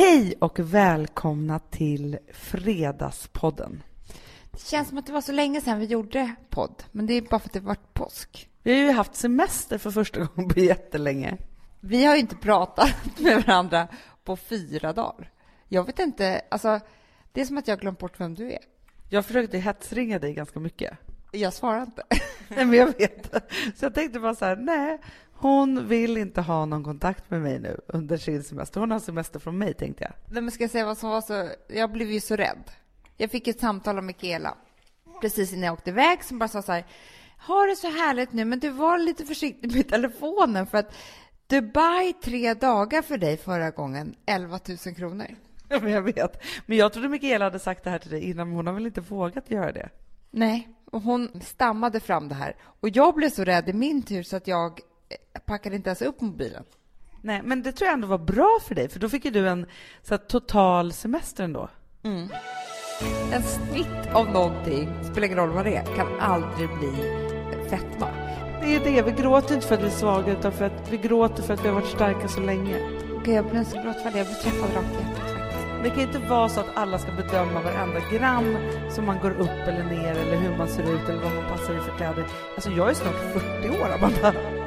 Hej och välkomna till Fredagspodden. Det känns som att det var så länge sedan vi gjorde podd, men det är bara för att det varit påsk. Vi har ju haft semester för första gången på jättelänge. Vi har ju inte pratat med varandra på fyra dagar. Jag vet inte, alltså, det är som att jag glömt bort vem du är. Jag försökte hetsringa dig ganska mycket. Jag svarar inte. Nej, men jag vet. Så jag tänkte bara så här, nej, hon vill inte ha någon kontakt med mig nu under sin semester. Hon har semester från mig, tänkte jag. Nej, men ska jag säga vad som var så... Jag blev ju så rädd. Jag fick ett samtal av Mikaela precis innan jag åkte iväg som bara sa så här, har det så härligt nu, men du var lite försiktig med telefonen för att Dubai tre dagar för dig förra gången, 11 000 kronor. Ja, men jag vet. Men jag trodde Mikaela hade sagt det här till dig innan, men hon har väl inte vågat göra det? Nej, och hon stammade fram det här. Och jag blev så rädd i min tur så att jag packade inte ens upp mobilen. Nej, men det tror jag ändå var bra för dig, för då fick ju du en så här, total semester ändå. Mm. En snitt av någonting, spelar ingen roll vad det är, kan aldrig bli fetma. Det är det, vi gråter inte för att vi är svaga, utan för att vi gråter för att vi har varit starka så länge. Gud, jag blev så gråtfärdig. Jag blev träffad rakt i hjärtat faktiskt. Det kan inte vara så att alla ska bedöma varenda gram som man går upp eller ner eller hur man ser ut eller vad man passar i för kläder. Alltså jag är snart 40 år, Amanda.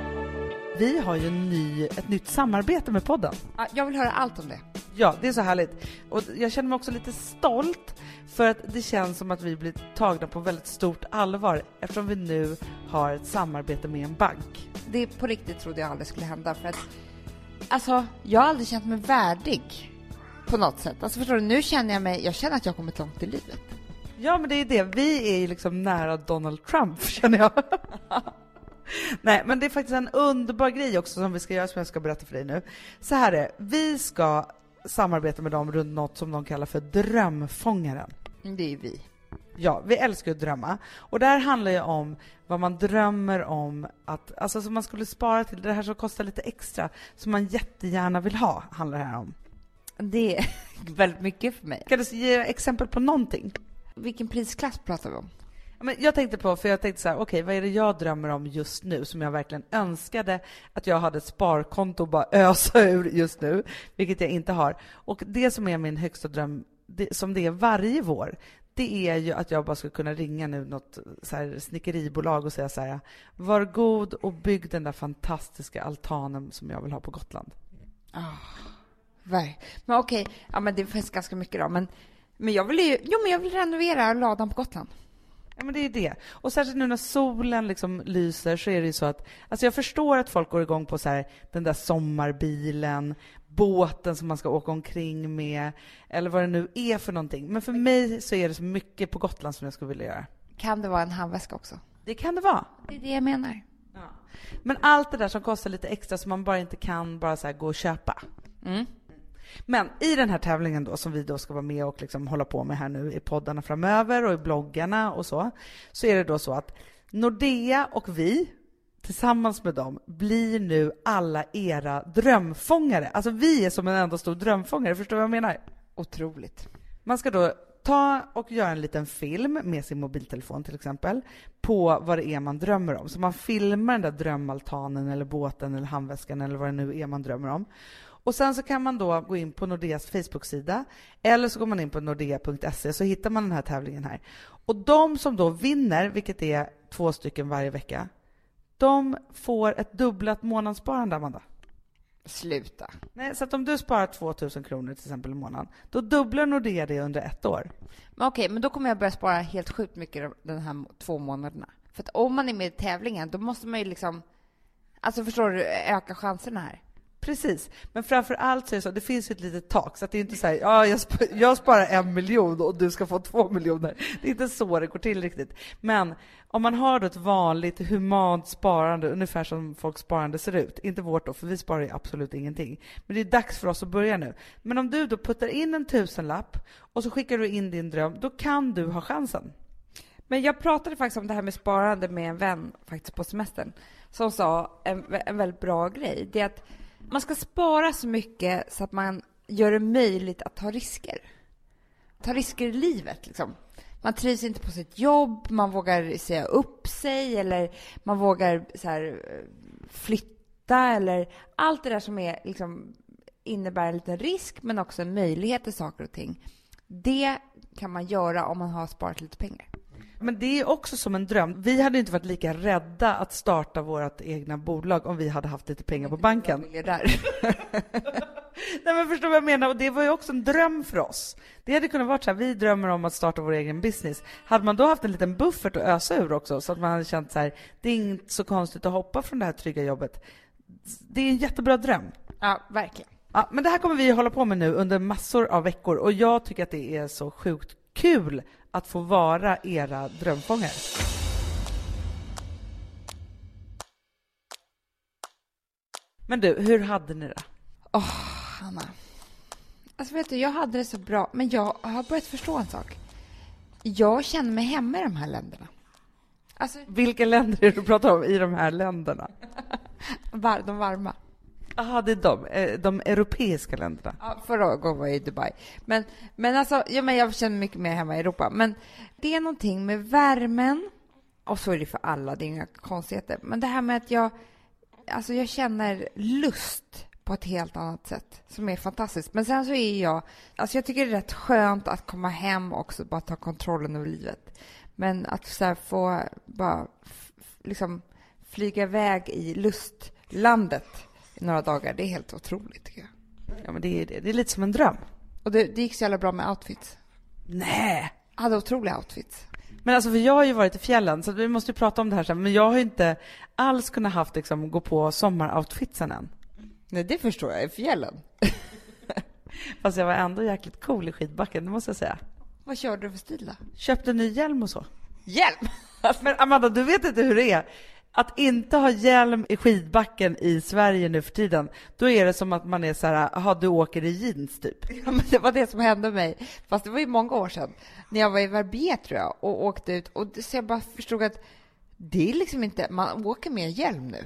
Vi har ju en ny, ett nytt samarbete med podden. Ja, jag vill höra allt om det. Ja, det är så härligt. Och jag känner mig också lite stolt för att det känns som att vi blir tagna på väldigt stort allvar eftersom vi nu har ett samarbete med en bank. Det på riktigt trodde jag aldrig skulle hända för att alltså, jag har aldrig känt mig värdig på något sätt. Alltså förstår du, nu känner jag mig, jag känner att jag har kommit långt i livet. Ja, men det är det. Vi är ju liksom nära Donald Trump, känner jag. Nej, men det är faktiskt en underbar grej också som vi ska göra, som jag ska berätta för dig nu. Så här är det, vi ska samarbeta med dem runt något som de kallar för Drömfångaren. Det är vi. Ja, vi älskar att drömma. Och det här handlar ju om vad man drömmer om att, alltså som man skulle spara till, det här som kostar lite extra, som man jättegärna vill ha, handlar det här om. Det är väldigt mycket för mig. Kan du ge exempel på någonting? Vilken prisklass pratar vi om? Men jag tänkte på, för jag tänkte så här, okej, vad är det jag drömmer om just nu som jag verkligen önskade att jag hade ett sparkonto att bara ösa ur just nu, vilket jag inte har. Och det som är min högsta dröm, det, som det är varje vår, det är ju att jag bara ska kunna ringa nu något så här snickeribolag och säga så här, var god och bygg den där fantastiska altanen som jag vill ha på Gotland. Ah, Nej. Men okej, ja men det finns ganska mycket då. Men, men jag vill ju, jo men jag vill renovera ladan på Gotland. Ja, men det är det. Och särskilt nu när solen liksom lyser så är det ju så att, alltså jag förstår att folk går igång på så här, den där sommarbilen, båten som man ska åka omkring med, eller vad det nu är för någonting. Men för mig så är det så mycket på Gotland som jag skulle vilja göra. Kan det vara en handväska också? Det kan det vara. Det är det jag menar. Men allt det där som kostar lite extra som man bara inte kan bara så gå och köpa. Mm. Men i den här tävlingen då som vi då ska vara med och liksom hålla på med här nu i poddarna framöver och i bloggarna och så, så är det då så att Nordea och vi tillsammans med dem blir nu alla era drömfångare. Alltså vi är som en enda stor drömfångare, förstår du vad jag menar? Otroligt. Man ska då ta och göra en liten film med sin mobiltelefon till exempel på vad det är man drömmer om. Så man filmar den där drömaltanen eller båten eller handväskan eller vad det nu är man drömmer om. Och sen så kan man då gå in på Nordeas Facebook-sida eller så går man in på nordea.se så hittar man den här tävlingen här. Och de som då vinner, vilket är två stycken varje vecka, de får ett dubblat månadssparande, Amanda. Sluta. Nej, så att om du sparar 2000 kronor till exempel i månaden, då dubblar Nordea det under ett år. Men okej, men då kommer jag börja spara helt sjukt mycket den här två månaderna. För att om man är med i tävlingen, då måste man ju liksom, alltså förstår du, öka chanserna här. Precis, men framför allt så är det så, det finns ju ett litet tak, så att det är inte så här, ja, jag, sp jag sparar en miljon och du ska få två miljoner. Det är inte så det går till riktigt. Men om man har då ett vanligt humant sparande, ungefär som folks sparande ser ut, inte vårt då, för vi sparar ju absolut ingenting. Men det är dags för oss att börja nu. Men om du då puttar in en tusenlapp och så skickar du in din dröm, då kan du ha chansen. Men jag pratade faktiskt om det här med sparande med en vän faktiskt på semestern som sa en, en väldigt bra grej. Det är att man ska spara så mycket så att man gör det möjligt att ta risker. Ta risker i livet liksom. Man trivs inte på sitt jobb, man vågar säga upp sig eller man vågar så här, eh, flytta eller allt det där som är liksom innebär en liten risk men också en möjlighet till saker och ting. Det kan man göra om man har sparat lite pengar. Men det är också som en dröm. Vi hade inte varit lika rädda att starta vårt egna bolag om vi hade haft lite pengar på banken. Där. Nej men förstår vad jag menar? Och det var ju också en dröm för oss. Det hade kunnat vara så här, vi drömmer om att starta vår egen business. Hade man då haft en liten buffert att ösa ur också, så att man hade känt så här, det är inte så konstigt att hoppa från det här trygga jobbet. Det är en jättebra dröm. Ja, verkligen. Ja, men det här kommer vi hålla på med nu under massor av veckor och jag tycker att det är så sjukt kul att få vara era drömfångare. Men du, hur hade ni det? Åh, oh, Hanna. Alltså vet du, jag hade det så bra, men jag har börjat förstå en sak. Jag känner mig hemma i de här länderna. Alltså... Vilka länder är det du pratar om i de här länderna? de varma. Jaha, det är de, eh, de europeiska länderna. Ja, förra gången var jag i Dubai. Men, men alltså, ja, men jag känner mycket mer hemma i Europa. Men det är någonting med värmen, och så är det för alla, det är inga konstigheter. Men det här med att jag, alltså jag känner lust på ett helt annat sätt som är fantastiskt. Men sen så är jag, alltså jag tycker det är rätt skönt att komma hem också, bara ta kontrollen över livet. Men att så få bara liksom flyga iväg i lustlandet några dagar, det är helt otroligt tycker jag. Ja, men det är det. Är lite som en dröm. Och det, det gick så jävla bra med outfits. Nej! Jag hade otroliga outfits. Men alltså, för jag har ju varit i fjällen, så vi måste ju prata om det här sen. Men jag har ju inte alls kunnat haft, liksom, gå på sommaroutfitsen än. Nej, det förstår jag. I fjällen. Fast jag var ändå jäkligt cool i skidbacken, det måste jag säga. Vad körde du för stil då? Köpte ny hjälm och så. Hjälm? Men Amanda, du vet inte hur det är. Att inte ha hjälm i skidbacken i Sverige nu för tiden, då är det som att man är så här, jaha, du åker i jeans typ. Ja, men det var det som hände mig. Fast det var ju många år sedan, när jag var i Verbier tror jag, och åkte ut. Och så jag bara förstod att det är liksom inte, man åker med hjälm nu.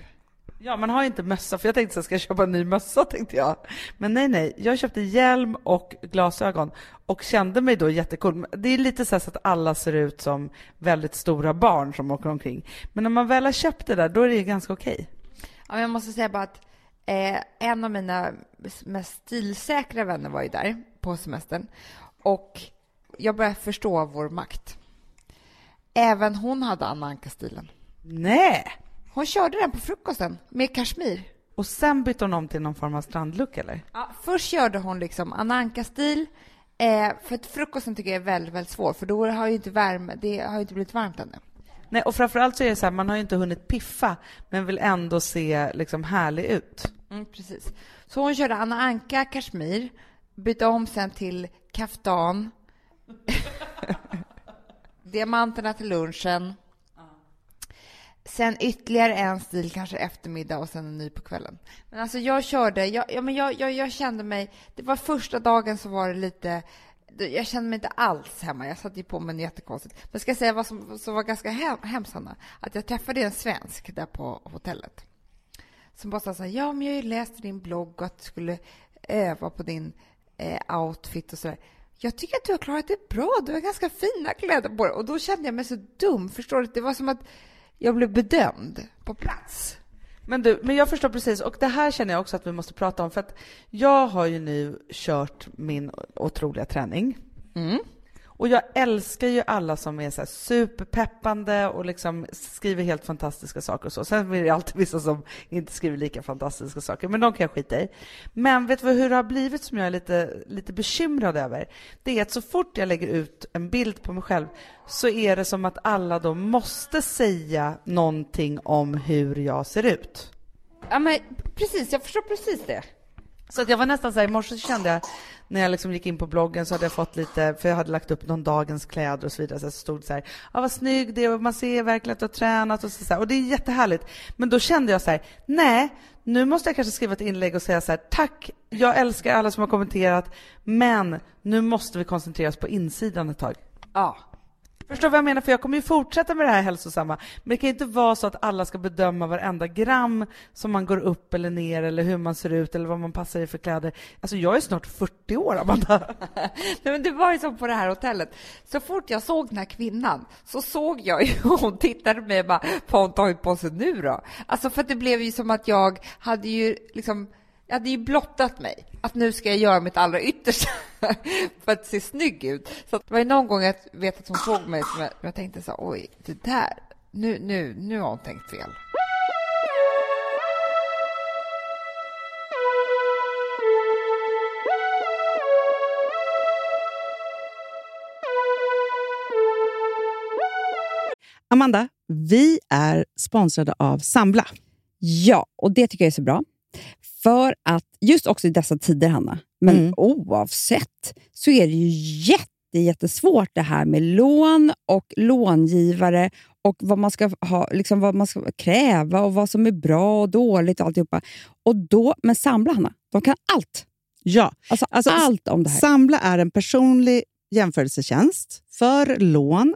Ja, man har inte mössa, för jag tänkte så ska jag köpa en ny mössa, tänkte jag. Men nej, nej, jag köpte hjälm och glasögon och kände mig då jättecool. Det är lite så, att alla ser ut som väldigt stora barn som åker omkring. Men när man väl har köpt det där, då är det ganska okej. Okay. Ja, jag måste säga bara att eh, en av mina mest stilsäkra vänner var ju där på semestern och jag började förstå vår makt. Även hon hade Anna Anka-stilen. Nej! Hon körde den på frukosten med kashmir. Och sen bytte hon om till någon form av strandlook, eller? Ja, först körde hon liksom Ananka-stil. Eh, för att frukosten tycker jag är väldigt, väldigt svår, för då har ju inte värme, det har ju inte blivit varmt ännu. Nej, och framförallt så är det så här, man har ju inte hunnit piffa, men vill ändå se liksom härlig ut. Mm, precis. Så hon körde Anna Anka kashmir, bytte om sen till kaftan, diamanterna till lunchen, Sen ytterligare en stil, kanske eftermiddag och sen en ny på kvällen. Men alltså jag körde, jag, ja, men jag, jag, jag kände mig, det var första dagen så var det lite, jag kände mig inte alls hemma. Jag satte på mig något jättekonstigt. Men ska jag säga vad som, som var ganska hem, hemskt, Hanna? Att jag träffade en svensk där på hotellet. Som bara sa ja men jag har ju läst i din blogg att du skulle öva på din eh, outfit och sådär. Jag tycker att du har klarat det bra. Du har ganska fina kläder på dig. Och då kände jag mig så dum. Förstår du? Det var som att jag blev bedömd på plats. Men du, men jag förstår precis, och det här känner jag också att vi måste prata om, för att jag har ju nu kört min otroliga träning. Mm. Och jag älskar ju alla som är så superpeppande och liksom skriver helt fantastiska saker och så. Sen är det alltid vissa som inte skriver lika fantastiska saker, men de kan jag skita i. Men vet du hur det har blivit som jag är lite, lite bekymrad över? Det är att så fort jag lägger ut en bild på mig själv så är det som att alla då måste säga någonting om hur jag ser ut. Ja, men precis. Jag förstår precis det. Så att jag var nästan så här, i morse kände jag, när jag liksom gick in på bloggen så hade jag fått lite, för jag hade lagt upp någon dagens kläder och så vidare, så det stod så här, ja vad snygg det är, man ser verkligen att du har tränat och så, så här, och det är jättehärligt. Men då kände jag så här, nej, nu måste jag kanske skriva ett inlägg och säga så här, tack, jag älskar alla som har kommenterat, men nu måste vi koncentrera oss på insidan ett tag. Ja, Förstår vad jag menar? För jag kommer ju fortsätta med det här hälsosamma. Men det kan inte vara så att alla ska bedöma varenda gram som man går upp eller ner eller hur man ser ut eller vad man passar i för kläder. Alltså jag är snart 40 år, Amanda. Nej, men det var ju som på det här hotellet. Så fort jag såg den här kvinnan så såg jag ju, hon tittade på mig och bara, vad har hon tagit på sig nu då? Alltså för att det blev ju som att jag hade ju liksom jag hade ju blottat mig att nu ska jag göra mitt allra yttersta för att se snygg ut. Så det var ju någon gång jag vet att hon såg mig som jag, jag tänkte så oj, det där, nu, nu, nu har hon tänkt fel. Amanda, vi är sponsrade av Sambla. Ja, och det tycker jag är så bra. För att just också i dessa tider, Hanna, men Mm. oavsett, så är det ju jätte, jättesvårt det här med lån och långivare och vad man ska ha, liksom vad man ska kräva och vad som är bra och dåligt och alltihopa. Och då, men Sambla, Hanna, de kan allt. Ja, Alltså, Alltså, allt om det här. Sambla är en personlig jämförelsetjänst för lån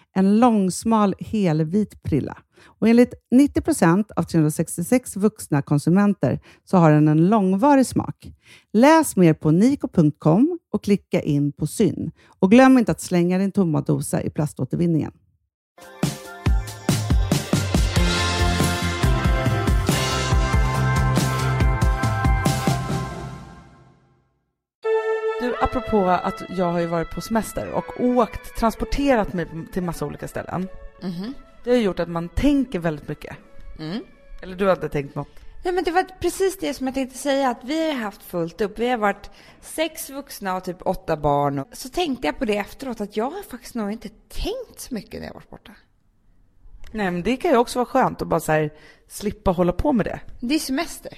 En långsmal helvit prilla. Och enligt 90 procent av 366 vuxna konsumenter så har den en långvarig smak. Läs mer på niko.com och klicka in på Syn. Och glöm inte att slänga din tomma dosa i plaståtervinningen. Apropå att jag har ju varit på semester och åkt, transporterat mig till massa olika ställen. Mhm. Det har gjort att man tänker väldigt mycket. Mm. Eller du hade tänkt något? Nej, men det var precis det som jag tänkte säga, att vi har haft fullt upp. Vi har varit sex vuxna och typ åtta barn. Så tänkte jag på det efteråt, att jag har faktiskt nog inte tänkt så mycket när jag varit borta. Nej, men det kan ju också vara skönt att bara så här, slippa hålla på med det. Det är semester.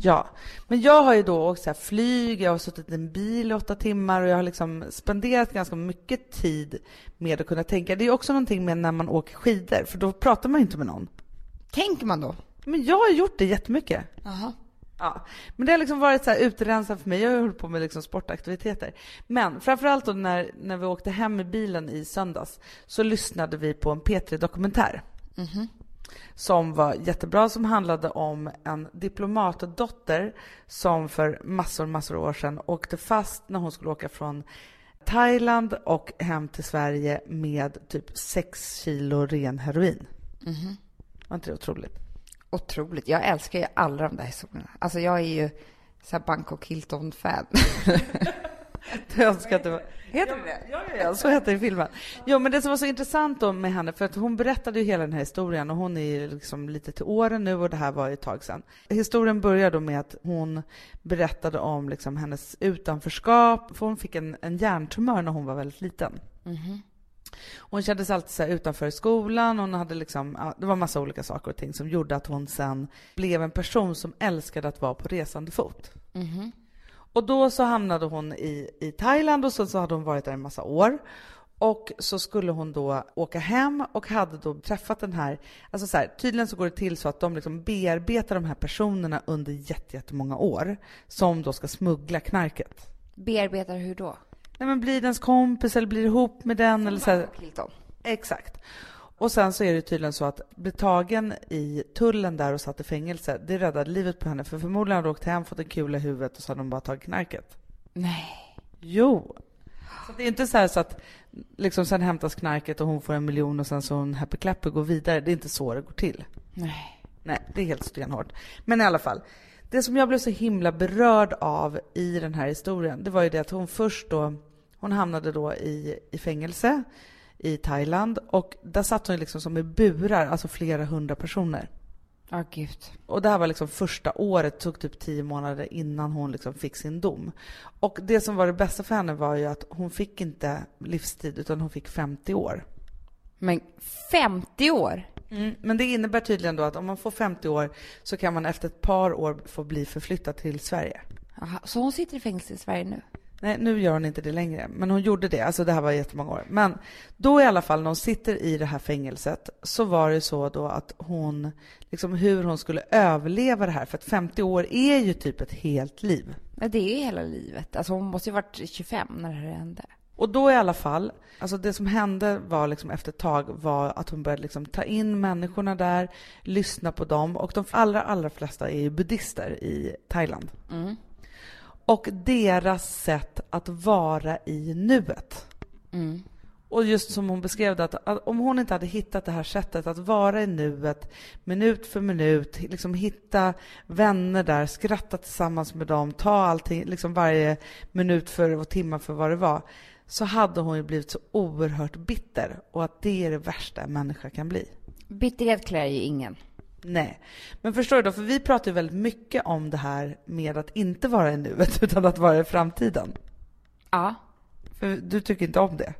Ja, men jag har ju då åkt så flyg, jag har suttit i en bil i åtta timmar och jag har liksom spenderat ganska mycket tid med att kunna tänka. Det är också någonting med när man åker skidor, för då pratar man ju inte med någon. Tänker man då? Men jag har gjort det jättemycket. Jaha. Ja, men det har liksom varit så här utrensat för mig. Jag har hållit på med liksom sportaktiviteter. Men framförallt då när, när vi åkte hem i bilen i söndags så lyssnade vi på en P3-dokumentär. Som var jättebra, som handlade om en diplomatdotter som för massor, massor år sedan åkte fast när hon skulle åka från Thailand och hem till Sverige med typ 6 kilo ren heroin. Var inte det otroligt? Otroligt. Jag älskar ju alla de där historierna. Alltså jag är ju så Bangkok Hilton-fan. Jag önskar att det var... Heter det det? Ja, ja, ja, så hette det i filmen. Jo, men det som var så intressant då med henne, för att hon berättade ju hela den här historien och hon är ju liksom lite till åren nu och det här var ju ett tag sedan. Historien börjar då med att hon berättade om liksom hennes utanförskap, för hon fick en, en hjärntumör när hon var väldigt liten. Hon kände sig alltid så utanför skolan. Hon hade liksom, det var massa olika saker och ting som gjorde att hon sen blev en person som älskade att vara på resande fot. Och då så hamnade hon i, i Thailand och så, så hade hon varit där en massa år. Och så skulle hon då åka hem och hade då träffat den här, alltså så här, tydligen så går det till så att de liksom bearbetar de här personerna under jätte- jättemånga år som då ska smuggla knarket. Bearbetar hur då? Nej men blir dens kompis eller blir ihop med den eller så här. Exakt. Och sen så är det tydligen så att bli tagen i tullen där och satt i fängelse, det räddade livet på henne. För förmodligen hade hon åkt hem, fått en kula i huvudet och så hade de bara tagit knarket. Nej. Jo. Så det är inte så så att liksom sen hämtas knarket och hon får en miljon och sen så hon happy clap och går vidare. Det är inte så det går till. Nej. Nej, det är helt stenhårt. Men i alla fall. Det som jag blev så himla berörd av i den här historien, det var ju det att hon först då Hon hamnade då i, i fängelse i Thailand och där satt hon liksom som i burar, alltså flera hundra personer. Ja, gud. Och det här var liksom första året, tog typ tio månader innan hon liksom fick sin dom. Och det som var det bästa för henne var ju att hon fick inte livstid utan hon fick 50 år. Men 50 år? Mm, men det innebär tydligen då att om man får 50 år så kan man efter ett par år få bli förflyttad till Sverige. Aha, så hon sitter i fängelse i Sverige nu? Nej, nu gör hon inte det längre, men hon gjorde det. Alltså det här var jättemånga år. Men då i alla fall när hon sitter i det här fängelset så var det så då att hon, liksom hur hon skulle överleva det här. För att 50 år är ju typ ett helt liv. Ja, det är ju hela livet. Alltså hon måste ju varit 25 när det här hände. Och då i alla fall, alltså det som hände var liksom efter ett tag var att hon började liksom ta in människorna där, lyssna på dem och de allra, allra flesta är ju buddhister i Thailand. Mm. Och deras sätt att vara i nuet. Mm. Och just som hon beskrev det, att, att om hon inte hade hittat det här sättet att vara i nuet, minut för minut, liksom hitta vänner där, skratta tillsammans med dem, ta allting, liksom varje minut för och timme för vad det var, så hade hon ju blivit så oerhört bitter och att det är det värsta en människa kan bli. Bitterhet klär ju ingen. Nej, men förstår du då, för vi pratar ju väldigt mycket om det här med att inte vara i nuet utan att vara i framtiden. Ja. För du tycker inte om det.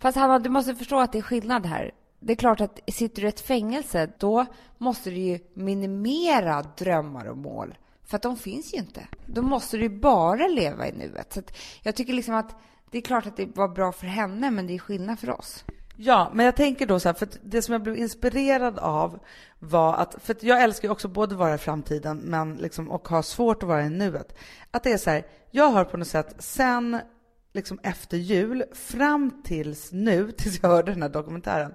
Fast Hanna, du måste förstå att det är skillnad här. Det är klart att sitter du i ett fängelse, då måste du ju minimera drömmar och mål. För att de finns ju inte. Då måste du ju bara leva i nuet. Så jag tycker liksom att det är klart att det var bra för henne, men det är skillnad för oss. Ja, men jag tänker då så här, för det som jag blev inspirerad av var att, för att jag älskar ju också både vara i framtiden men liksom, och ha svårt att vara i nuet. Att det är så här, jag har på något sätt sen liksom efter jul fram tills nu, tills jag hörde den här dokumentären,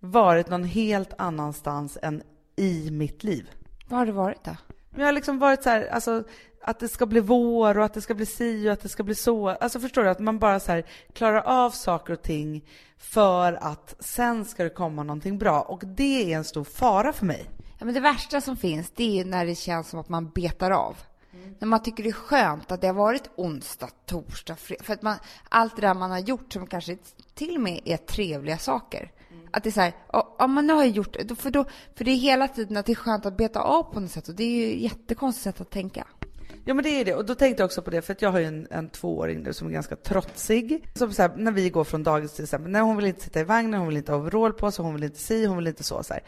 varit någon helt annanstans än i mitt liv. Var har du varit då? Men jag har liksom varit så här, alltså att det ska bli vår och att det ska bli si och att det ska bli så. Alltså förstår du? Att man bara så här klarar av saker och ting för att sen ska det komma någonting bra. Och det är en stor fara för mig. Ja, men det värsta som finns, det är när det känns som att man betar av. Mm. När man tycker det är skönt att det har varit onsdag, torsdag, fredag. För att man, allt det där man har gjort som kanske till och med är trevliga saker. Att det är så här, ja men nu har jag gjort det. För, då, för det är hela tiden att det är skönt att beta av på något sätt. Och det är ju ett jättekonstigt sätt att tänka. Ja men det är det. Och då tänkte jag också på det, för att jag har ju en, en tvååring nu som är ganska trotsig. Som så här, när vi går från dagis till exempel, nej hon vill inte sitta i vagnen, hon vill inte ha overall på sig, hon vill inte si, hon vill inte så. så här.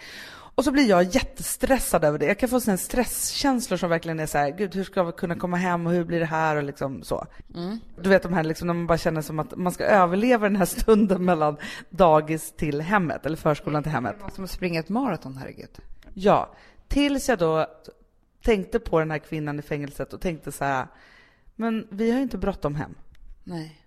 Och så blir jag jättestressad över det. Jag kan få sådana stresskänslor som verkligen är så här, gud hur ska vi kunna komma hem och hur blir det här och liksom så. Mm. Du vet de här liksom när man bara känner som att man ska överleva den här stunden mellan dagis till hemmet, eller förskolan till hemmet. Som att springa ett maraton, herregud. Ja, tills jag då tänkte på den här kvinnan i fängelset och tänkte så här, men vi har ju inte bråttom hem. Nej.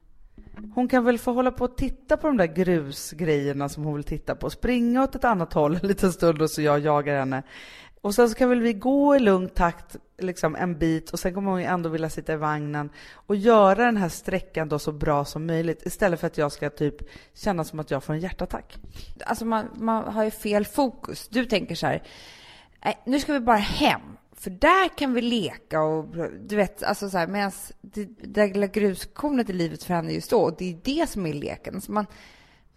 Hon kan väl få hålla på och titta på de där grusgrejerna som hon vill titta på. Springa åt ett annat håll en liten stund och så jag jagar henne. Och sen så kan väl vi gå i lugn takt liksom en bit och sen kommer hon ju ändå vilja sitta i vagnen och göra den här sträckan då så bra som möjligt istället för att jag ska typ känna som att jag får en hjärtattack. Alltså man, man har ju fel fokus. Du tänker så här, nej, nu ska vi bara hem. För där kan vi leka och du vet, alltså så här, medan det, det lilla gruskornet i livet för henne just då, och det är det som är leken. Så man,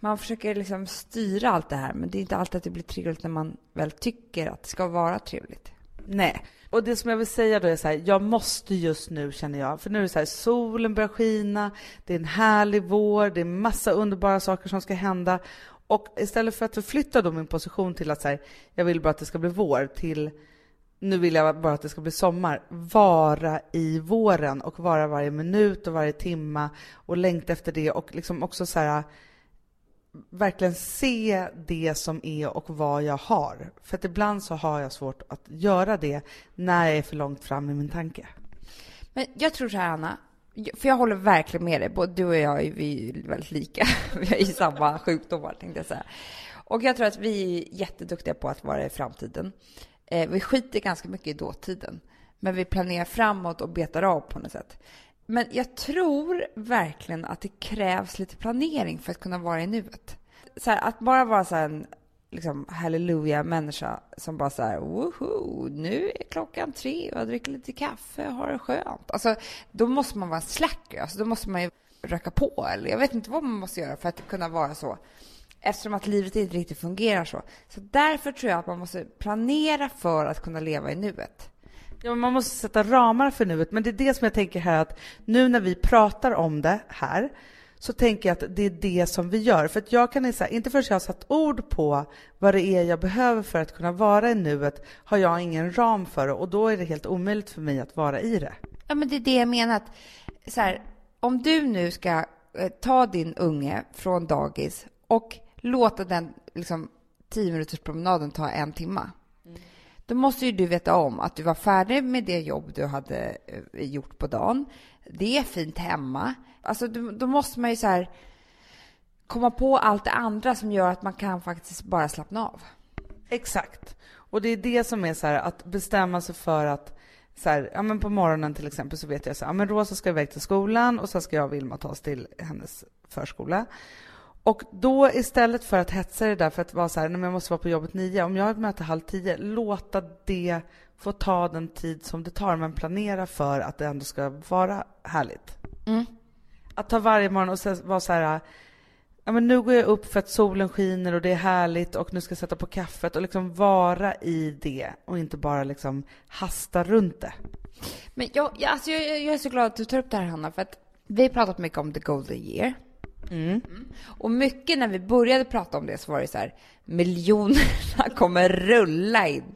man försöker liksom styra allt det här, men det är inte alltid att det blir trevligt när man väl tycker att det ska vara trevligt. Nej, och det som jag vill säga då är så här, jag måste just nu känner jag, för nu är det så här, solen börjar skina, det är en härlig vår, det är massa underbara saker som ska hända. Och istället för att förflytta då min position till att så jag vill bara att det ska bli vår, till nu vill jag bara att det ska bli sommar, vara i våren och vara varje minut och varje timma och längta efter det och liksom också så här verkligen se det som är och vad jag har. För att ibland så har jag svårt att göra det när jag är för långt fram i min tanke. Men jag tror så här, Anna, för jag håller verkligen med dig. Både du och jag är vi väldigt lika. Vi har ju samma sjukdomar, tänkte jag säga. Och jag tror att vi är jätteduktiga på att vara i framtiden. Eh, vi skiter ganska mycket i dåtiden, men vi planerar framåt och betar av på något sätt. Men jag tror verkligen att det krävs lite planering för att kunna vara i nuet. Så här, att bara vara så en liksom, halleluja-människa som bara så här, woho, nu är klockan tre och jag dricker lite kaffe och har det skönt. Alltså, då måste man vara slacker. Alltså, då måste man ju röka på eller jag vet inte vad man måste göra för att kunna vara så. Eftersom att livet inte riktigt fungerar så. Så därför tror jag att man måste planera för att kunna leva i nuet. Ja, man måste sätta ramar för nuet, men det är det som jag tänker här att nu när vi pratar om det här så tänker jag att det är det som vi gör. För att jag kan säga, inte förrän jag har satt ord på vad det är jag behöver för att kunna vara i nuet har jag ingen ram för det och då är det helt omöjligt för mig att vara i det. Ja, men det är det jag menar. Att, så här, om du nu ska eh, ta din unge från dagis och låta den liksom, tio minuters promenaden ta en timme. Mm. Då måste ju du veta om att du var färdig med det jobb du hade eh, gjort på dagen. Det är fint hemma. Alltså, då måste man ju så här komma på allt det andra som gör att man kan faktiskt bara slappna av. Exakt. Och det är det som är så här, att bestämma sig för att så här, ja men på morgonen till exempel så vet jag så här, ja men Rosa ska iväg till skolan och så ska jag och Vilma ta oss till hennes förskola. Och då istället för att hetsa det där för att vara så här, nej men jag måste vara på jobbet nio, om jag har ett möte halv tio, låta det få ta den tid som det tar, men planera för att det ändå ska vara härligt. Mm. Att ta varje morgon och vara så här, ja men nu går jag upp för att solen skiner och det är härligt och nu ska jag sätta på kaffet och liksom vara i det och inte bara liksom hasta runt det. Men jag, jag, alltså jag, jag är så glad att du tar upp det här Hanna, för att vi har pratat mycket om the golden year. Mm. Mm. Och mycket när vi började prata om det så var det så här, miljonerna kommer rulla in.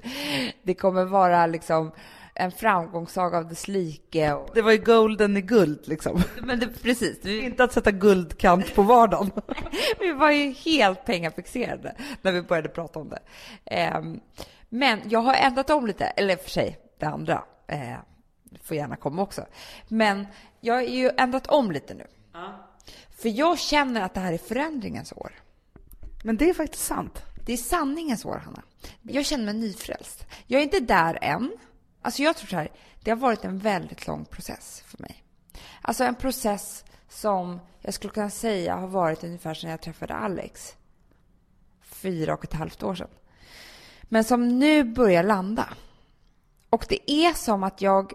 Det kommer vara liksom en framgångssaga av dess like. Och... Det var ju golden i guld liksom. Men det, precis. Vi... Inte att sätta guldkant på vardagen. vi var ju helt pengafixerade när vi började prata om det. Um, men jag har ändrat om lite, eller för sig det andra uh, får gärna komma också. Men jag har ju ändrat om lite nu. Ja. För jag känner att det här är förändringens år. Men det är faktiskt sant. Det är sanningens år, Hanna. Jag känner mig nyfrälst. Jag är inte där än. Alltså jag tror så här, det har varit en väldigt lång process för mig. Alltså en process som jag skulle kunna säga har varit ungefär sedan jag träffade Alex. Fyra och ett halvt år sedan. Men som nu börjar landa. Och det är som att jag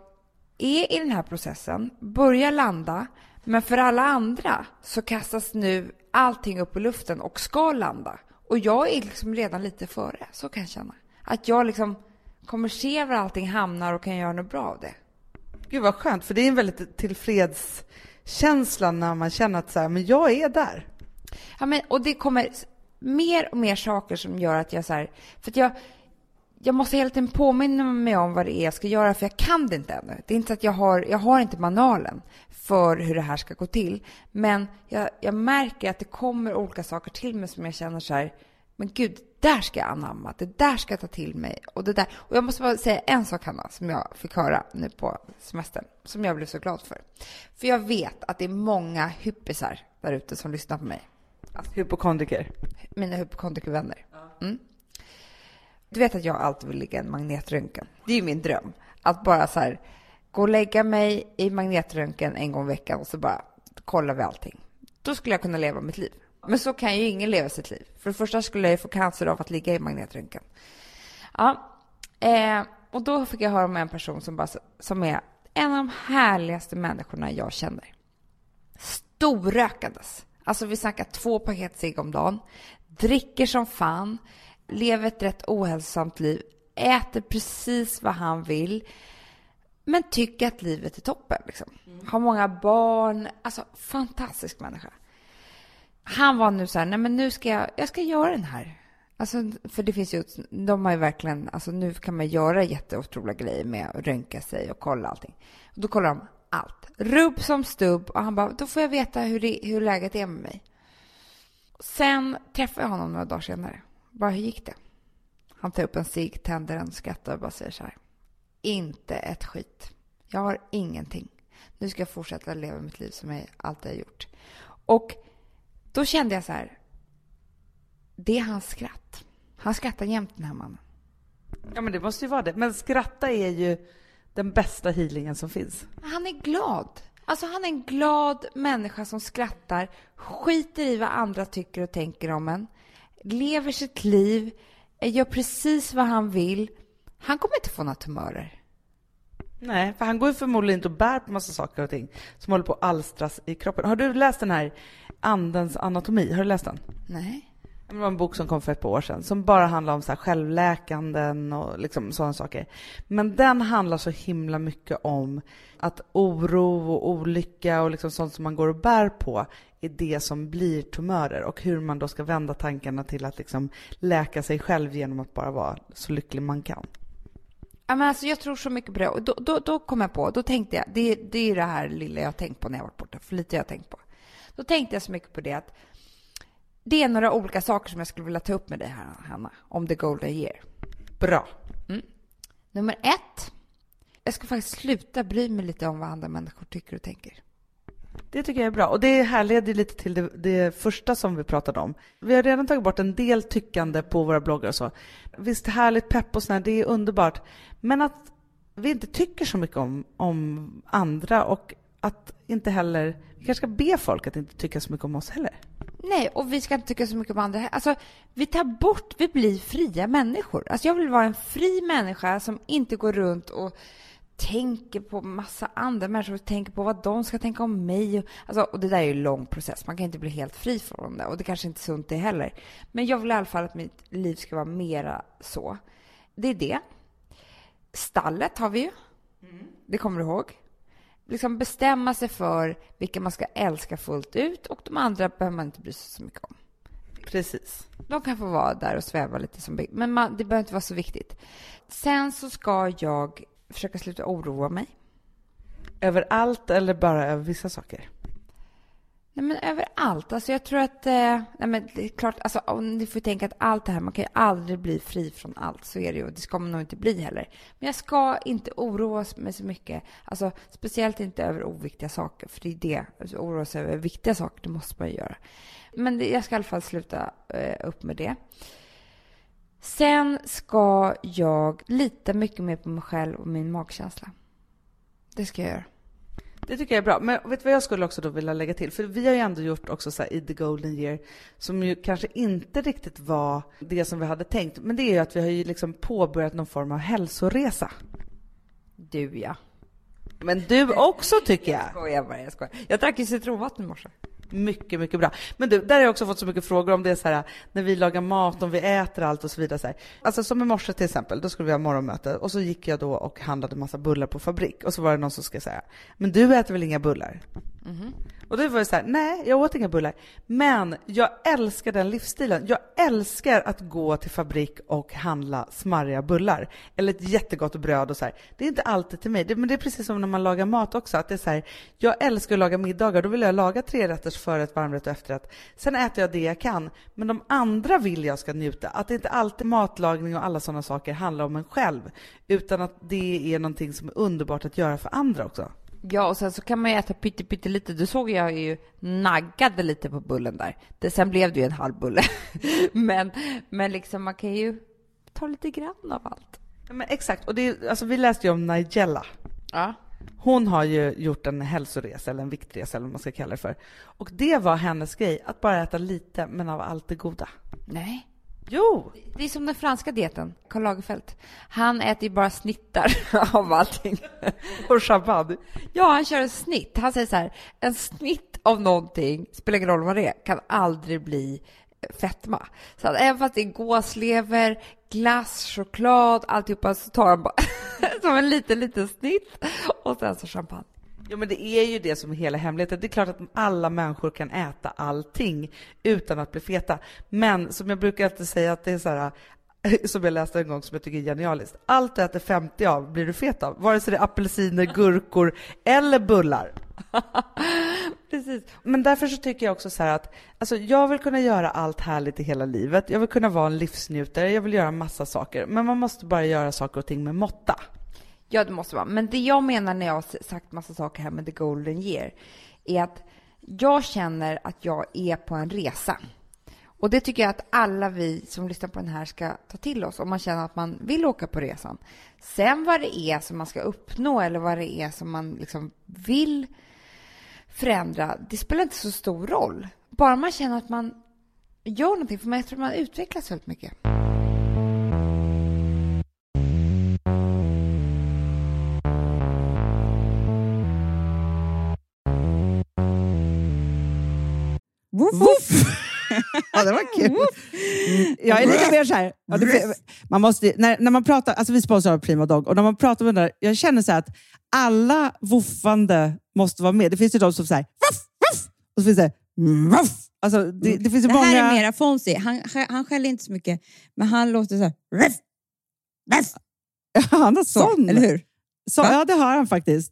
är i den här processen, börjar landa, men för alla andra så kastas nu allting upp i luften och ska landa. Och jag är liksom redan lite före, så kan jag känna. Att jag liksom kommer se var allting hamnar och kan göra något bra av det. Gud vad skönt, för det är en väldigt tillfredskänsla när man känner att så här, men jag är där. Ja, men, och det kommer mer och mer saker som gör att jag så här, för att jag, jag måste hela tiden påminna mig om vad det är jag ska göra, för jag kan det inte ännu. Det är inte så att jag har, jag har inte manualen för hur det här ska gå till. Men jag, jag märker att det kommer olika saker till mig som jag känner så här, men gud, där ska jag anamma, det där ska jag ta till mig. Och, det där. och jag måste bara säga en sak, Hanna, som jag fick höra nu på semestern, som jag blev så glad för. För jag vet att det är många hyppisar där ute som lyssnar på mig. Alltså, hypokondriker? Mina hypokondrikervänner. Mm. Du vet att jag alltid vill ligga i en magnetröntgen. Det är ju min dröm. Att bara så här, gå och lägga mig i magnetröntgen en gång i veckan och så bara kollar vi allting. Då skulle jag kunna leva mitt liv. Men så kan ju ingen leva sitt liv. För det första skulle jag ju få cancer av att ligga i magnetröntgen. Ja, eh, och då fick jag höra om en person som, bara, som är en av de härligaste människorna jag känner. Storrökandes. Alltså vi snackar två paket cigg om dagen. Dricker som fan. Lever ett rätt ohälsosamt liv. Äter precis vad han vill. Men tycker att livet är toppen. Liksom. Mm. Har många barn. Alltså fantastisk människa han var nu så här, nej men nu ska jag, jag ska göra den här. Alltså, för det finns ju, de har ju verkligen, alltså nu kan man göra jätteotroliga grejer med att röntga sig och kolla allting. Och då kollar de allt. Rubb som stubb. Och han bara, då får jag veta hur, det, hur läget är med mig. Sen träffade jag honom några dagar senare. Bara, hur gick det? Han tar upp en cigg, tänder den, skrattar och bara säger så här. Inte ett skit. Jag har ingenting. Nu ska jag fortsätta leva mitt liv som jag alltid har gjort. Och då kände jag så här, det är hans skratt. Han skrattar jämt den här mannen. Ja, men det måste ju vara det. Men skratta är ju den bästa healingen som finns. Han är glad. Alltså han är en glad människa som skrattar, skiter i vad andra tycker och tänker om en, lever sitt liv, gör precis vad han vill. Han kommer inte få några tumörer. Nej, för han går ju förmodligen inte och bär på massa saker och ting som håller på att alstras i kroppen. Har du läst den här Andens anatomi? Har du läst den? Nej. Det var en bok som kom för ett par år sedan som bara handlar om så här självläkanden och liksom sådana saker. Men den handlar så himla mycket om att oro och olycka och liksom sånt som man går och bär på är det som blir tumörer och hur man då ska vända tankarna till att liksom läka sig själv genom att bara vara så lycklig man kan. Ja, men alltså, jag tror så mycket på det. Och då, då, då kom jag på, då tänkte jag, det, det är det här lilla jag har tänkt på när jag varit borta, för lite jag har tänkt på. Då tänkte jag så mycket på det att det är några olika saker som jag skulle vilja ta upp med dig här, Hanna, om the golden year. Bra. Nummer ett, jag ska faktiskt sluta bry mig lite om vad andra människor tycker och tänker. Det tycker jag är bra. Och det här leder lite till det, det, första som vi pratade om. Vi har redan tagit bort en del tyckande på våra bloggar och så. Visst, härligt pepp och sådär, det är underbart. Men att vi inte tycker så mycket om, om andra och att inte heller... Vi kanske ska be folk att inte tycka så mycket om oss heller. Nej, och vi ska inte tycka så mycket om andra. Alltså, vi tar bort, vi blir fria människor. Alltså, jag vill vara en fri människa som inte går runt och tänker på massa andra människor och tänker på vad de ska tänka om mig. Alltså, och det där är ju en lång process. Man kan inte bli helt fri från det och det kanske inte är sunt det heller. Men jag vill i alla fall att mitt liv ska vara mera så. Det är det. Stallet har vi ju. Det kommer du ihåg. Liksom bestämma sig för vilka man ska älska fullt ut och de andra behöver man inte bry sig så mycket om. Precis. De kan få vara där och sväva lite som men man, det behöver inte vara så viktigt. Sen så ska jag försöka sluta oroa mig. Över allt eller bara över vissa saker? Nej, men överallt. Alltså jag tror att... Eh, nej, men det är klart, alltså, om ni får tänka att allt det här, man kan ju aldrig bli fri från allt. Så är det ju. Det ska man nog inte bli heller. Men jag ska inte oroa mig så mycket. Alltså, speciellt inte över oviktiga saker. För det är det. Alltså, oroa sig över viktiga saker, det måste man ju göra. Men det, jag ska i alla fall sluta eh, upp med det. Sen ska jag lita mycket mer på mig själv och min magkänsla. Det ska jag göra. Det tycker jag är bra. Men vet du vad jag skulle också då vilja lägga till? För vi har ju ändå gjort också så här i the golden year, som ju kanske inte riktigt var det som vi hade tänkt. Men det är ju att vi har ju liksom påbörjat någon form av hälsoresa. Du, ja. Men du också tycker jag. Jag skojar bara, jag skojar. Jag drack ju citronvatten i morse. Mycket, mycket bra. Men du, där har jag också fått så mycket frågor om det är så här, när vi lagar mat, om vi äter allt och så vidare. Så här. Alltså som i morse till exempel, då skulle vi ha morgonmöte och så gick jag då och handlade massa bullar på fabrik och så var det någon som skulle säga, men du äter väl inga bullar? Mhm. Och då var det så här, nej, jag åt inga bullar. Men jag älskar den livsstilen. Jag älskar att gå till fabrik och handla smarriga bullar. Eller ett jättegott bröd och så här. Det är inte alltid till mig, det, men det är precis som när man lagar mat också. Att det är så här, jag älskar att laga middagar, då vill jag laga tre rätters förrätt, varmrätt och efterrätt. Sen äter jag det jag kan, men de andra vill jag ska njuta. Att det inte alltid matlagning och alla sådana saker handlar om en själv, utan att det är någonting som är underbart att göra för andra också. Ja, och sen så kan man ju äta pytte, pytte lite. Du såg jag ju naggade lite på bullen där. Det, sen blev det ju en halv bulle. men, men liksom man kan ju ta lite grann av allt. Ja, Men exakt, och det, alltså vi läste ju om Nigella. Ja. Hon har ju gjort en hälsoresa, eller en viktresa eller vad man ska kalla det för. Och det var hennes grej, att bara äta lite, men av allt det goda. Nej. Jo! Det är som den franska dieten, Karl Lagerfeld. Han äter ju bara snittar av allting. Och champagne. Ja, han kör en snitt. Han säger så här, en snitt av någonting, spelar ingen roll vad det är, kan aldrig bli fetma. Så att även fast det är gåslever, glass, choklad, alltihopa, så tar han bara som en liten, liten snitt och sen så champagne. Ja, men det är ju det som är hela hemligheten. Det är klart att alla människor kan äta allting utan att bli feta. Men som jag brukar alltid säga att det är så här, som jag läste en gång som jag tycker är genialiskt. Allt du äter 50 av blir du fet av, vare sig det är apelsiner, gurkor eller bullar. Precis. Men därför så tycker jag också så att alltså jag vill kunna göra allt härligt i hela livet. Jag vill kunna vara en livsnjutare, jag vill göra massa saker. Men man måste bara göra saker och ting med måtta. Ja, det måste vara. Men det jag menar när jag har sagt massa saker här med the golden year är att jag känner att jag är på en resa. Och det tycker jag att alla vi som lyssnar på den här ska ta till oss om man känner att man vill åka på resan. Sen vad det är som man ska uppnå eller vad det är som man liksom vill förändra, det spelar inte så stor roll. Bara man känner att man gör någonting, för jag tror man utvecklas väldigt mycket. Woof! ja, det var kul. Mm, jag är lite mer så här, ja, det, man måste, när, när man pratar, alltså vi sponsrar Prima Dog, och när man pratar med den där, jag känner så att alla woofande måste vara med. Det finns ju de som säger woof, woof, och så finns det woof. Alltså, det, det finns Det många... här är mera Fonzie. Han, han skäller inte så mycket, men han låter så här... Ruff, Han har så, sån. eller hur? Så, ja, det har han faktiskt.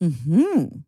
Mhm. Det Han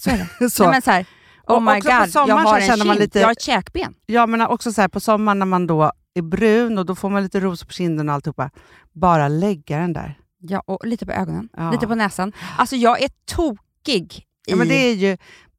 Så är det. så. Nej, men så här, oh my god, jag har en känner man kind, lite- jag har ett käkben. Ja, men också så här, på sommaren när man då är brun och då får man lite ros på kinden och alltihopa. Bara lägga den där. Ja, och lite på ögonen, Ja. lite på näsan. Alltså jag är tokig i... Ja, men det är ju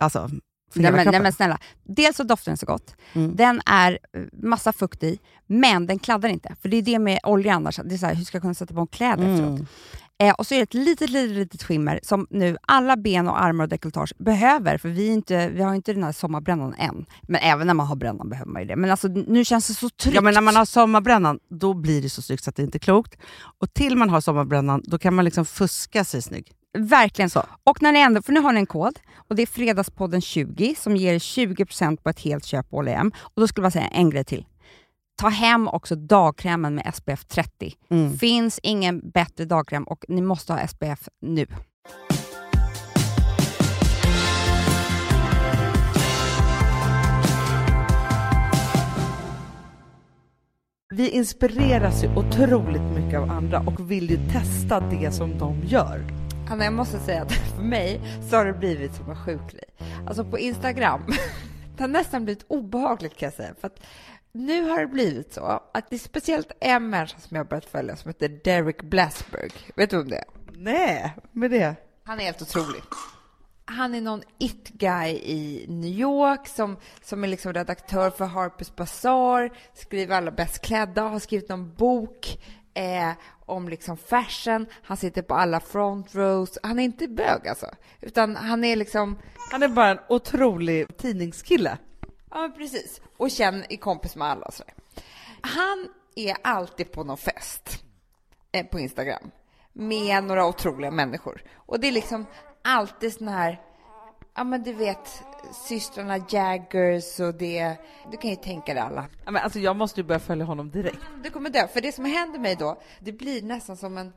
Alltså Nej men, nej men snälla, dels så doftar den så gott, Mm. den är eh, massa fukt i, men den kladdar inte. För det är det med olja annars, det är så här, hur ska jag kunna sätta på en kläder efteråt? Eh, och så är det ett litet, litet, litet skimmer som nu alla ben och armar och dekolletage behöver, för vi, inte, vi har inte den här sommarbrännan än. Men även när man har brännan behöver man ju det. Men alltså, nu känns det så tryggt. Ja, men när man har sommarbrännan, då blir det så snyggt så att det inte är klokt. Och till man har sommarbrännan, då kan man liksom fuska sig snygg. Verkligen. Så. Och när ni ändå, för nu har ni en kod och det är Fredagspodden 20 som ger 20% på ett helt köp på H&M. Och då skulle jag säga en grej till. Ta hem också dagkrämen med SPF 30. Mm. Finns ingen bättre dagkräm och ni måste ha SPF nu. Vi inspireras ju otroligt mycket av andra och vill ju testa det som de gör. Anna, jag måste säga att för mig så har det blivit som en sjuk grej. Alltså på Instagram, det har nästan blivit obehagligt kan jag säga. För att nu har det blivit så att det är speciellt en människa som jag har börjat följa som heter Derek Blasberg. Vet du om det är? Nej, med det. Han är helt otrolig. Han är någon it-guy i New York som, som är liksom redaktör för Harper's Bazaar, skriver alla bäst klädda, har skrivit någon bok eh, om liksom fashion. Han sitter på alla front rows. Han är inte bög alltså, utan han är liksom Han är bara en otrolig tidningskille. Ja, precis. Och känner, är kompis med alla sådär. Han är alltid på någon fest eh, på Instagram med några otroliga människor. Och det är liksom alltid såna här, ja men du vet, systrarna Jaggers och det, du kan ju tänka dig alla. Ja, men alltså, jag måste ju börja följa honom direkt. Du kommer dö, för det som händer mig då, det blir nästan som en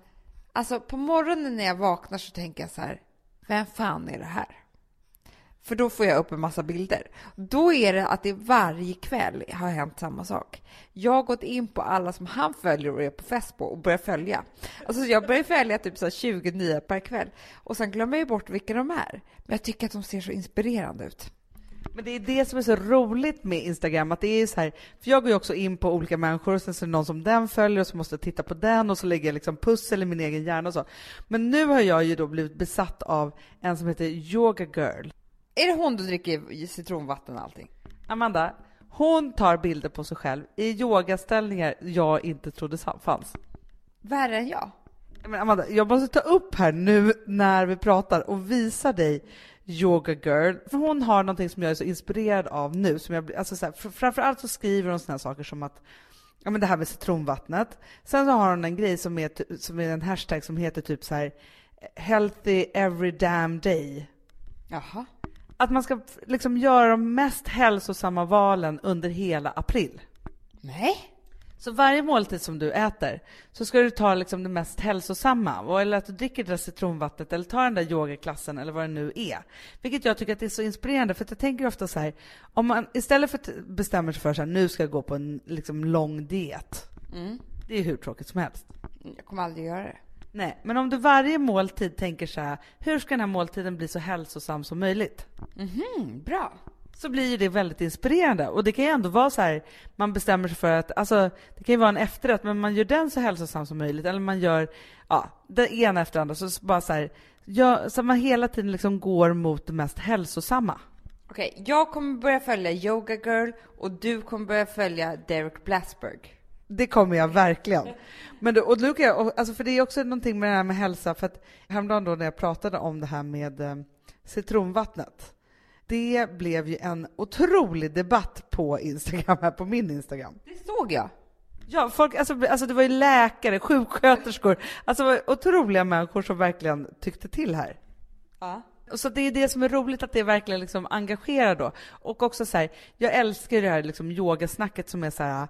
Alltså på morgonen när jag vaknar så tänker jag så här, vem fan är det här? För då får jag upp en massa bilder. Då är det att det varje kväll har hänt samma sak. Jag har gått in på alla som han följer och är på fest på och börjar följa. Alltså jag börjar följa typ så 20 nya per kväll och sen glömmer jag bort vilka de är. Men jag tycker att de ser så inspirerande ut. Men det är det som är så roligt med Instagram, att det är så här, för jag går ju också in på olika människor och sen så är det någon som den följer och så måste jag titta på den och så lägger jag liksom pussel i min egen hjärna och så. Men nu har jag ju då blivit besatt av en som heter Yoga Girl. Är det hon du dricker citronvatten och allting? Amanda, hon tar bilder på sig själv i yogaställningar jag inte trodde fanns. Värre än jag? Men Amanda, jag måste ta upp här nu när vi pratar och visa dig Yoga Girl. För hon har någonting som jag är så inspirerad av nu. Som jag, alltså så här, framförallt så skriver hon sådana saker som att ja, men det här med citronvattnet. Sen så har hon en grej som är, som är en hashtag som heter typ så här Healthy every damn day. Jaha. Att man ska liksom göra de mest hälsosamma valen under hela april. Nej. Så varje måltid som du äter så ska du ta liksom det mest hälsosamma, eller att du dricker det där citronvattnet eller tar den där yogaklassen eller vad det nu är. Vilket jag tycker att det är så inspirerande, för jag tänker ofta så här, om man istället för att bestämma sig för att nu ska jag gå på en liksom lång diet. Mm. Det är hur tråkigt som helst. Jag kommer aldrig göra det. Nej, men om du varje måltid tänker så här, hur ska den här måltiden bli så hälsosam som möjligt? Mhm, bra så blir det väldigt inspirerande. Och det kan ju ändå vara så här, man bestämmer sig för att, alltså det kan ju vara en efterrätt, men man gör den så hälsosam som möjligt. Eller man gör, ja, det ena efter andra. Så bara så här, ja, så man hela tiden liksom går mot det mest hälsosamma. Okej, jag kommer börja följa Yoga Girl och du kommer börja följa Derek Blasberg. Det kommer jag verkligen. Men då, och nu kan jag, alltså för det är också någonting med det här med hälsa, för att häromdagen då när jag pratade om det här med eh, citronvattnet, det blev ju en otrolig debatt på Instagram, här på min Instagram. Det såg jag. Ja, folk, alltså, alltså det var ju läkare, sjuksköterskor, alltså otroliga människor som verkligen tyckte till här. Ja. Så det är det som är roligt, att det verkligen liksom engagerar då. Och också så här, jag älskar det här liksom yogasnacket som är så här,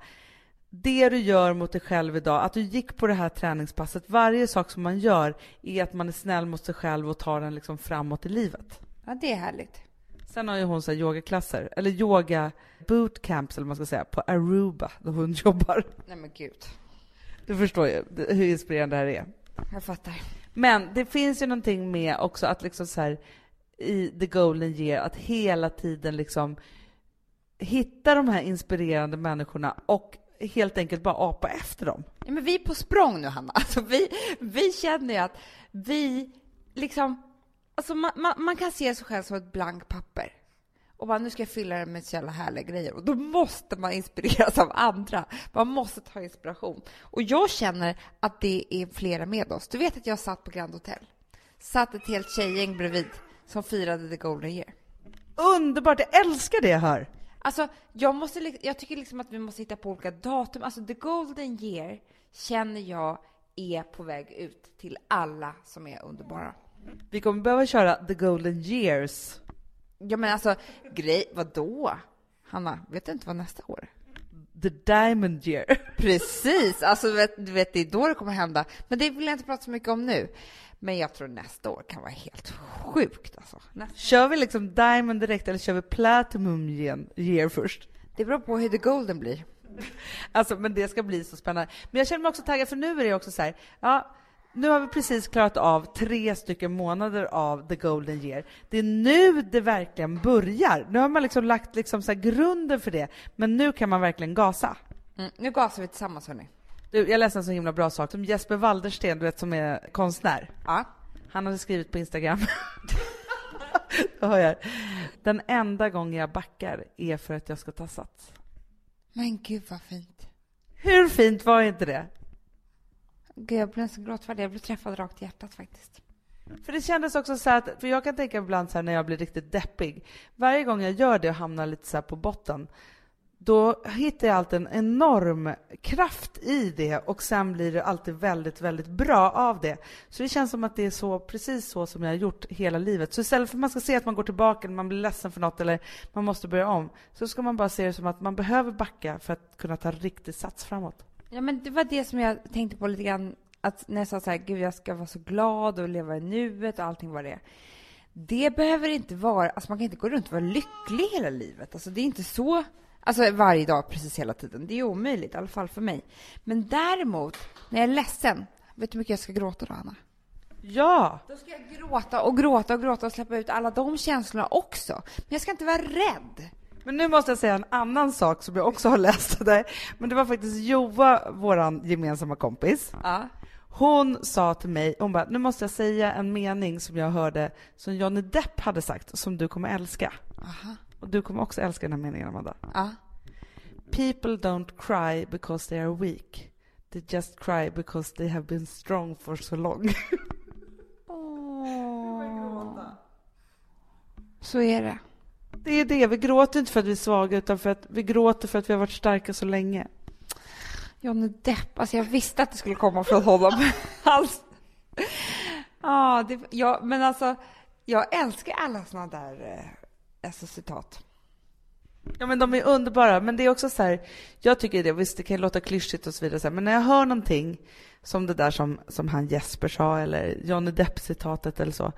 det du gör mot dig själv idag, att du gick på det här träningspasset, varje sak som man gör är att man är snäll mot sig själv och tar den liksom framåt i livet. Ja, det är härligt. Sen har ju hon så yogaklasser, eller yoga bootcamps eller vad man ska säga, på Aruba, där hon jobbar. Nej men gud. Du förstår ju hur inspirerande det här är. Jag fattar. Men det finns ju någonting med också att liksom så här, i the golden year, att hela tiden liksom hitta de här inspirerande människorna och helt enkelt bara apa efter dem. Ja, men vi är på språng nu, Hanna. Alltså, vi, vi känner ju att vi liksom Alltså man, man, man, kan se sig själv som ett blankt papper och bara, nu ska jag fylla det med så jävla härliga grejer. Och då måste man inspireras av andra. Man måste ta inspiration. Och jag känner att det är flera med oss. Du vet att jag satt på Grand Hotel. Satt ett helt tjejgäng bredvid som firade the golden year. Underbart! Jag älskar det hör! Alltså, jag, måste, jag tycker liksom att vi måste hitta på olika datum. Alltså, the golden year känner jag är på väg ut till alla som är underbara. Vi kommer behöva köra the golden years. Ja, men alltså, grej, vadå? Hanna, vet du inte vad nästa år The diamond year. Precis, alltså du vet, du vet, det är då det kommer hända. Men det vill jag inte prata så mycket om nu. Men jag tror nästa år kan vara helt sjukt alltså. Nästa. Kör vi liksom diamond direkt eller kör vi platinum year först? Det beror på hur the golden blir. Alltså, men det ska bli så spännande. Men jag känner mig också taggad, för nu är det också så här, ja, nu har vi precis klarat av tre stycken månader av the golden year. Det är nu det verkligen börjar. Nu har man liksom lagt liksom så grunden för det, men nu kan man verkligen gasa. Mm, nu gasar vi tillsammans hörni. Du, jag läste en så himla bra sak som Jesper Waldersten, du vet som är konstnär. Ja. Han hade skrivit på Instagram. jag. Den enda gången jag backar är för att jag ska ta sats. Men gud vad fint. Hur fint var inte det? Gud, jag blev nästan gråtfärdig. Jag blev träffad rakt i hjärtat faktiskt. För det kändes också så att, för jag kan tänka ibland så här när jag blir riktigt deppig, varje gång jag gör det och hamnar lite så på botten, då hittar jag alltid en enorm kraft i det och sen blir det alltid väldigt, väldigt bra av det. Så det känns som att det är så, precis så som jag har gjort hela livet. Så istället för att man ska se att man går tillbaka eller man blir ledsen för något eller man måste börja om, så ska man bara se det som att man behöver backa för att kunna ta riktig sats framåt. Ja, men det var det som jag tänkte på lite grann att när jag sa så här, gud jag ska vara så glad och leva i nuet och allting vad det är. Det behöver inte vara, alltså man kan inte gå runt och vara lycklig hela livet. Alltså det är inte så, alltså varje dag precis hela tiden. Det är omöjligt, i alla fall för mig. Men däremot, när jag är ledsen, vet du hur mycket jag ska gråta då, Anna? Ja! Då ska jag gråta och gråta och gråta och släppa ut alla de känslorna också. Men jag ska inte vara rädd. Men nu måste jag säga en annan sak som jag också har läst där. Men det var faktiskt Joa, våran gemensamma kompis. Ja. Hon sa till mig, hon bara, nu måste jag säga en mening som jag hörde som Johnny Depp hade sagt, som du kommer älska. Aha. Och du kommer också älska den här meningen, Amanda. Ja. People don't cry because they are weak. They just cry because they have been strong for so long. Så är det. Det är det, vi gråter inte för att vi är svaga, utan för att vi gråter för att vi har varit starka så länge. Johnny Depp, alltså jag visste att det skulle komma från honom. Alls. Ja, det, ja, men alltså, jag älskar alla såna där eh, alltså, citat. Ja men de är underbara, men det är också så här, jag tycker det, visst det kan låta klyschigt och så vidare, så här, men när jag hör någonting som det där som, som han Jesper sa eller Johnny Depp-citatet eller så.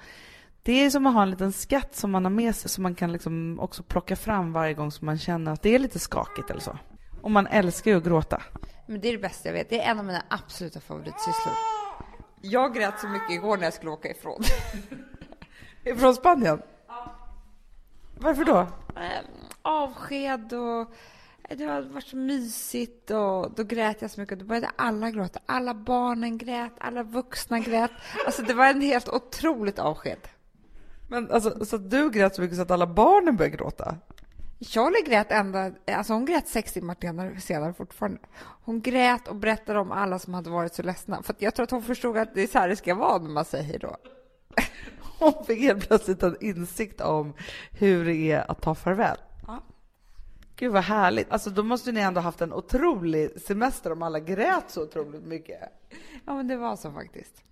Det är som att ha en liten skatt som man har med sig som man kan liksom också plocka fram varje gång som man känner att det är lite skakigt eller så. Och man älskar ju att gråta. Men det är det bästa jag vet. Det är en av mina absoluta favoritsysslor. Jag grät så mycket igår när jag skulle åka ifrån. Från Spanien? Varför då? Eh, Avsked och det har varit så mysigt och då grät jag så mycket. Då började alla gråta. Alla barnen grät, alla vuxna grät. Alltså det var en helt otroligt avsked. Men alltså, så du grät så mycket så att alla barnen började gråta? Charlie grät ända, alltså hon grät sex timmar senare, fortfarande. Hon grät och berättade om alla som hade varit så ledsna. För jag tror att hon förstod att det är så här det ska vara när man säger hej då. Hon fick helt plötsligt en insikt om hur det är att ta farväl. Ja. Gud vad härligt. Alltså då måste ni ändå haft en otrolig semester om alla grät så otroligt mycket. ja, men det var så faktiskt.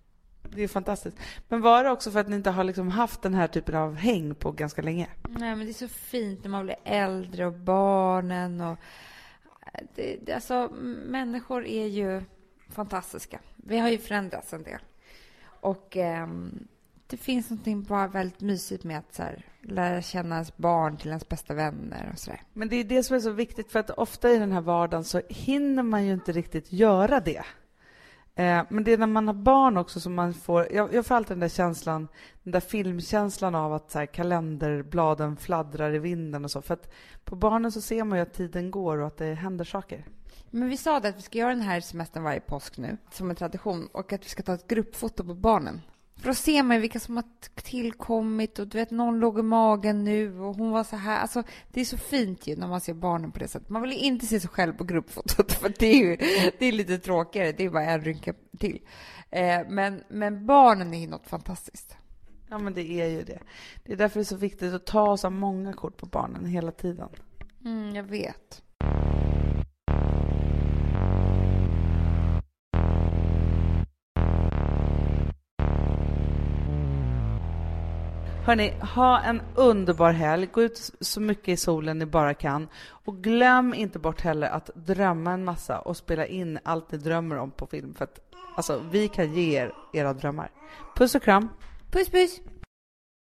Det är fantastiskt. Men var det också för att ni inte har liksom haft den här typen av häng på ganska länge? Nej, men det är så fint när man blir äldre och barnen och... Det, det, alltså, människor är ju fantastiska. Vi har ju förändrats en del. Och ehm, det finns någonting bara väldigt mysigt med att så här, lära känna ens barn till ens bästa vänner och sådär. Men det är det som är så viktigt för att ofta i den här vardagen så hinner man ju inte riktigt göra det. Eh, men det är när man har barn också som man får, jag, jag får alltid den där känslan, den där filmkänslan av att så här, kalenderbladen fladdrar i vinden och så. För att på barnen så ser man ju att tiden går och att det händer saker. Men vi sa det att vi ska göra den här semestern varje påsk nu, som en tradition, och att vi ska ta ett gruppfoto på barnen. För då ser man ju vilka som har tillkommit och du vet, någon låg i magen nu och hon var så här. Alltså, det är så fint ju när man ser barnen på det sättet. Man vill ju inte se sig själv på gruppfotot för det är ju det är lite tråkigare. Det är bara en rynka till. Eh, men, men barnen är ju något fantastiskt. Ja, men det är ju det. Det är därför det är så viktigt att ta så många kort på barnen hela tiden. Mm, jag vet. Hörni, ha en underbar helg. Gå ut så mycket i solen ni bara kan. Och glöm inte bort heller att drömma en massa och spela in allt ni drömmer om på film. För att alltså, vi kan ge er era drömmar. Puss och kram! Puss, puss!